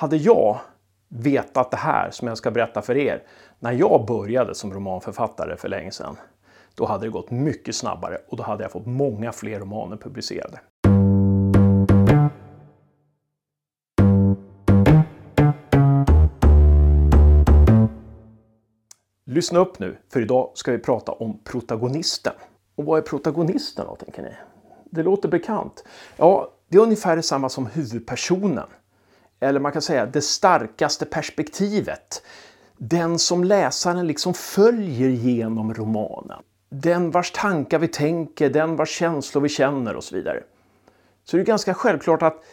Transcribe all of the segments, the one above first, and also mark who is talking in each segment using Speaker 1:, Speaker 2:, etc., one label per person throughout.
Speaker 1: hade jag vetat det här som jag ska berätta för er när jag började som romanförfattare för länge sedan, då hade det gått mycket snabbare och då hade jag fått många fler romaner publicerade. Lyssna upp nu, för idag ska vi prata om protagonisten. Och vad är protagonisten då, tänker ni? Det låter bekant. Ja, det är ungefär detsamma som huvudpersonen. Eller man kan säga det starkaste perspektivet. Den som läsaren liksom följer genom romanen. Den vars tankar vi tänker, den vars känslor vi känner och så vidare. Så det är ganska självklart att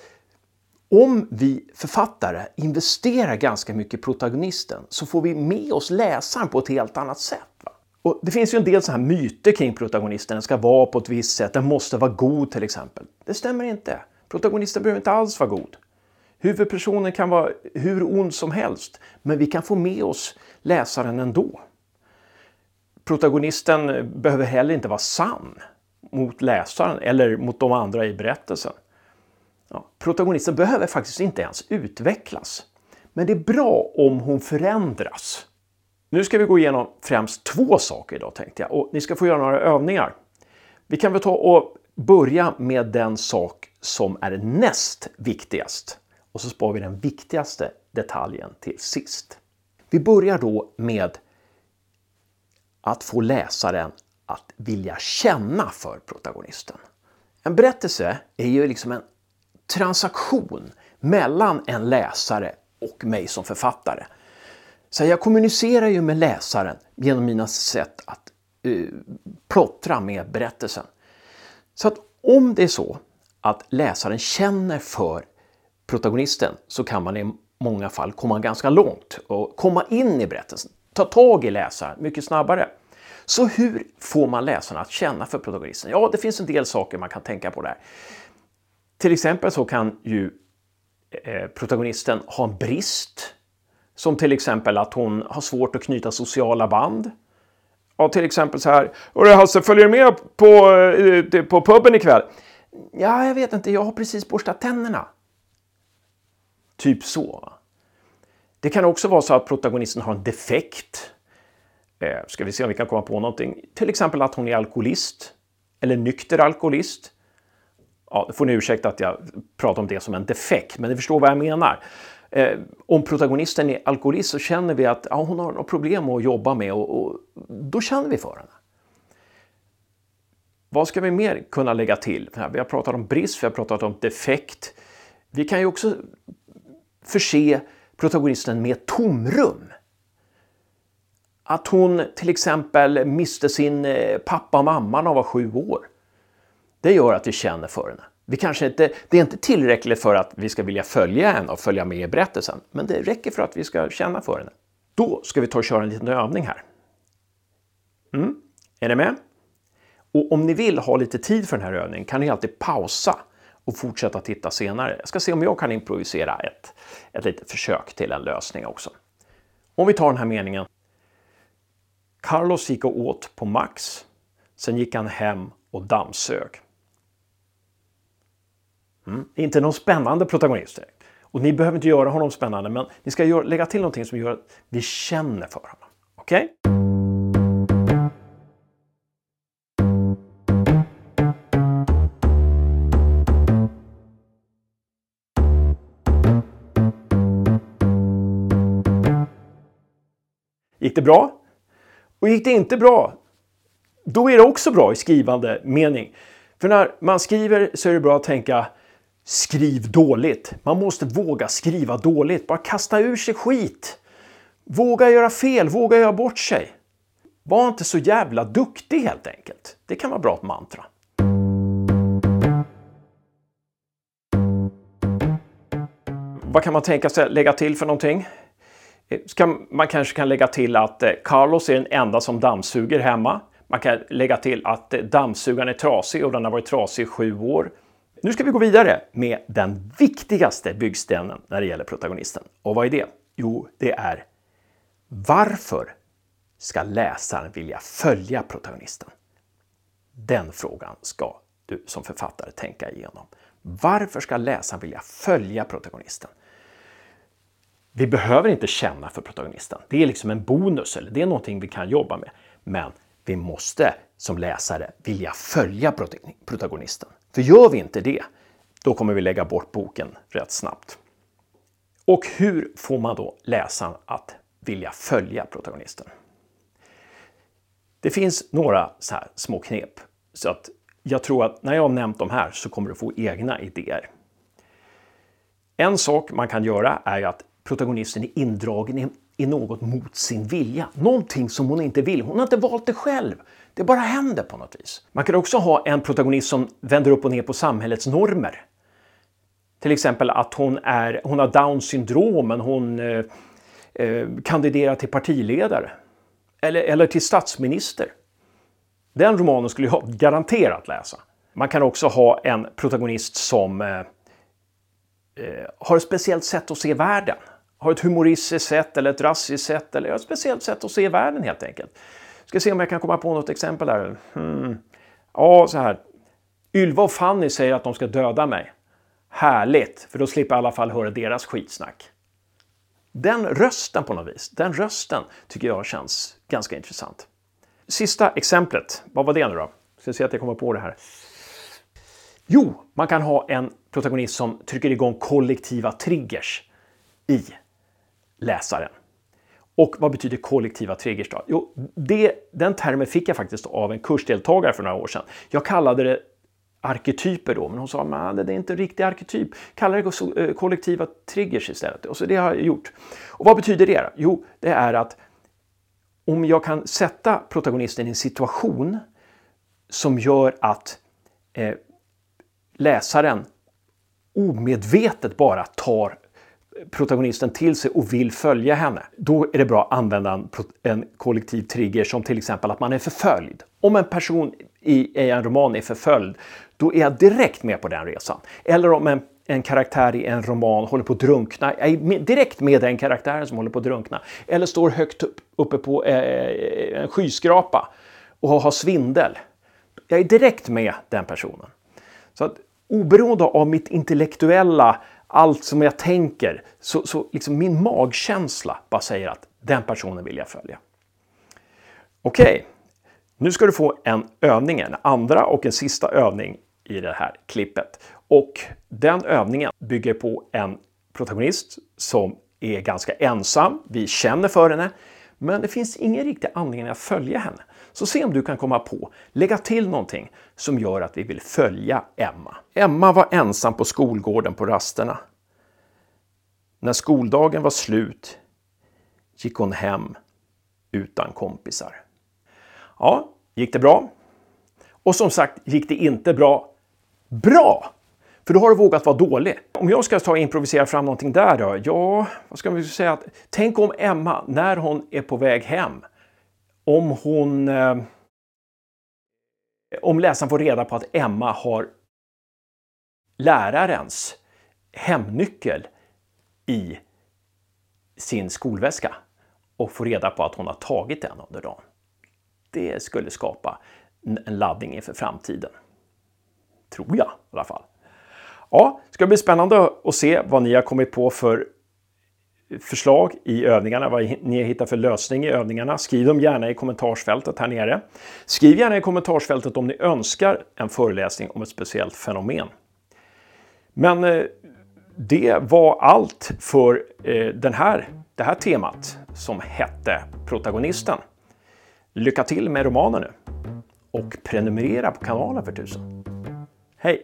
Speaker 1: om vi författare investerar ganska mycket i protagonisten så får vi med oss läsaren på ett helt annat sätt. Va? Och det finns ju en del så här myter kring protagonisten. Den ska vara på ett visst sätt, den måste vara god till exempel. Det stämmer inte. Protagonisten behöver inte alls vara god. Huvudpersonen kan vara hur ond som helst, men vi kan få med oss läsaren ändå. Protagonisten behöver heller inte vara sann mot läsaren eller mot de andra i berättelsen. Ja, protagonisten behöver faktiskt inte ens utvecklas. Men det är bra om hon förändras. Nu ska vi gå igenom främst två saker idag tänkte jag och ni ska få göra några övningar. Vi kan väl ta och börja med den sak som är näst viktigast och så spar vi den viktigaste detaljen till sist. Vi börjar då med att få läsaren att vilja känna för protagonisten. En berättelse är ju liksom en transaktion mellan en läsare och mig som författare. Så jag kommunicerar ju med läsaren genom mina sätt att uh, plottra med berättelsen. Så att om det är så att läsaren känner för protagonisten så kan man i många fall komma ganska långt och komma in i berättelsen, ta tag i läsaren mycket snabbare. Så hur får man läsarna att känna för protagonisten? Ja, det finns en del saker man kan tänka på där. Till exempel så kan ju eh, protagonisten ha en brist. Som till exempel att hon har svårt att knyta sociala band. Ja, till exempel så här. Hörru Hasse, följer du med på, eh, på puben ikväll? Ja, jag vet inte. Jag har precis borstat tänderna. Typ så. Det kan också vara så att protagonisten har en defekt. Eh, ska vi se om vi kan komma på någonting. Till exempel att hon är alkoholist. Eller nykter alkoholist ja, det får ni ursäkta att jag pratar om det som en defekt, men ni förstår vad jag menar. Eh, om protagonisten är alkoholist så känner vi att ja, hon har något problem att jobba med och, och då känner vi för henne. Vad ska vi mer kunna lägga till? Vi har pratat om brist, vi har pratat om defekt. Vi kan ju också förse protagonisten med tomrum. Att hon till exempel miste sin eh, pappa och mamma när hon var sju år. Det gör att vi känner för henne. Vi kanske inte, det är inte tillräckligt för att vi ska vilja följa henne och följa med i berättelsen, men det räcker för att vi ska känna för henne. Då ska vi ta och köra en liten övning här. Mm. Är ni med? Och om ni vill ha lite tid för den här övningen kan ni alltid pausa och fortsätta titta senare. Jag ska se om jag kan improvisera ett, ett litet försök till en lösning också. Om vi tar den här meningen. Carlos gick och åt på Max. Sen gick han hem och dammsög. Mm. Inte någon spännande protagonist Och ni behöver inte göra honom spännande, men ni ska lägga till någonting som gör att vi känner för honom. Okej? Okay? Det bra? Och gick det inte bra? Då är det också bra i skrivande mening. För när man skriver så är det bra att tänka Skriv dåligt. Man måste våga skriva dåligt. Bara kasta ur sig skit. Våga göra fel, våga göra bort sig. Var inte så jävla duktig helt enkelt. Det kan vara bra ett mantra. Vad kan man tänka sig lägga till för någonting? Man kanske kan lägga till att eh, Carlos är den enda som dammsuger hemma. Man kan lägga till att eh, dammsugaren är trasig och den har varit trasig i sju år. Nu ska vi gå vidare med den viktigaste byggstenen när det gäller protagonisten. Och vad är det? Jo, det är varför ska läsaren vilja följa protagonisten? Den frågan ska du som författare tänka igenom. Varför ska läsaren vilja följa protagonisten? Vi behöver inte känna för protagonisten. Det är liksom en bonus eller det är någonting vi kan jobba med. Men vi måste som läsare vilja följa protagonisten. För gör vi inte det, då kommer vi lägga bort boken rätt snabbt. Och hur får man då läsaren att vilja följa protagonisten? Det finns några så här små knep. Så att jag tror att när jag har nämnt de här så kommer du få egna idéer. En sak man kan göra är att protagonisten är indragen i något mot sin vilja. Någonting som hon inte vill. Hon har inte valt det själv. Det bara händer på något vis. Man kan också ha en protagonist som vänder upp och ner på samhällets normer. Till exempel att hon, är, hon har Downs syndrom, men hon eh, eh, kandiderar till partiledare. Eller, eller till statsminister. Den romanen skulle jag garanterat läsa. Man kan också ha en protagonist som eh, eh har ett speciellt sätt att se världen. Har ett humoristiskt sätt eller ett rasistiskt sätt eller ett speciellt sätt att se världen helt enkelt. Ska se om jag kan komma på något exempel här. Hmm. Ja, så här. Ylva och Fanny säger att de ska döda mig. Härligt, för då slipper jag i alla fall höra deras skitsnack. Den rösten på något vis, den rösten tycker jag känns ganska intressant. Sista exemplet, vad var det nu då? Ska se att jag kommer på det här. Jo, man kan ha en protagonist som trycker igång kollektiva triggers i läsaren. Och vad betyder kollektiva triggers då? Jo, det, den termen fick jag faktiskt av en kursdeltagare för några år sedan. Jag kallade det arketyper då, men hon sa att det är inte en riktig arketyp. Kalla det eh, kollektiva triggers istället. Och så det har jag gjort. Och vad betyder det? Jo, det är att om jag kan sätta protagonisten i en situation som gör att eh, läsaren omedvetet bara tar protagonisten till sig och vill följa henne. Då är det bra att använda en, en kollektiv trigger som till exempel att man är förföljd. Om en person i, i en roman är förföljd, då är jag direkt med på den resan. Eller om en, en karaktär i en roman håller på att drunkna, jag är direkt med den karaktären som håller på att drunkna. Eller står högt upp, uppe på eh, eh en skyskrapa och har svindel. Jag är direkt med den personen. Så att oberoende av mitt intellektuella allt som jag tänker, så, så liksom min magkänsla bara säger att den personen vill jag följa. Okej, okay. nu ska du få en övning, en andra och en sista övning i det här klippet. Och den övningen bygger på en protagonist som är ganska ensam. Vi känner för henne, men det finns ingen riktig anledning att följa henne. Så se om du kan komma på, lägga till någonting som gör att vi vill följa Emma. Emma var ensam på skolgården på rasterna. När skoldagen var slut gick hon hem utan kompisar. Ja, gick det bra? Och som sagt, gick det inte bra? Bra! För då har du vågat vara dålig. Om jag ska ta och improvisera fram någonting där då? Ja, vad ska vi säga? Tänk om Emma, när hon är på väg hem, om hon... Eh, om läsaren får reda på att Emma har lärarens hemnyckel i sin skolväska och får reda på att hon har tagit den under dagen. Det skulle skapa en laddning inför framtiden. Tror jag i alla fall. Ja, det ska bli spännande att se vad ni har kommit på för förslag i övningarna, vad ni hittar för lösning i övningarna. Skriv dem gärna i kommentarsfältet här nere. Skriv gärna i kommentarsfältet om ni önskar en föreläsning om ett speciellt fenomen. Men eh, det var allt för eh, den här, det här temat som hette Protagonisten. Lycka till med romanen nu! Och prenumerera på kanalen för tusen! Hej!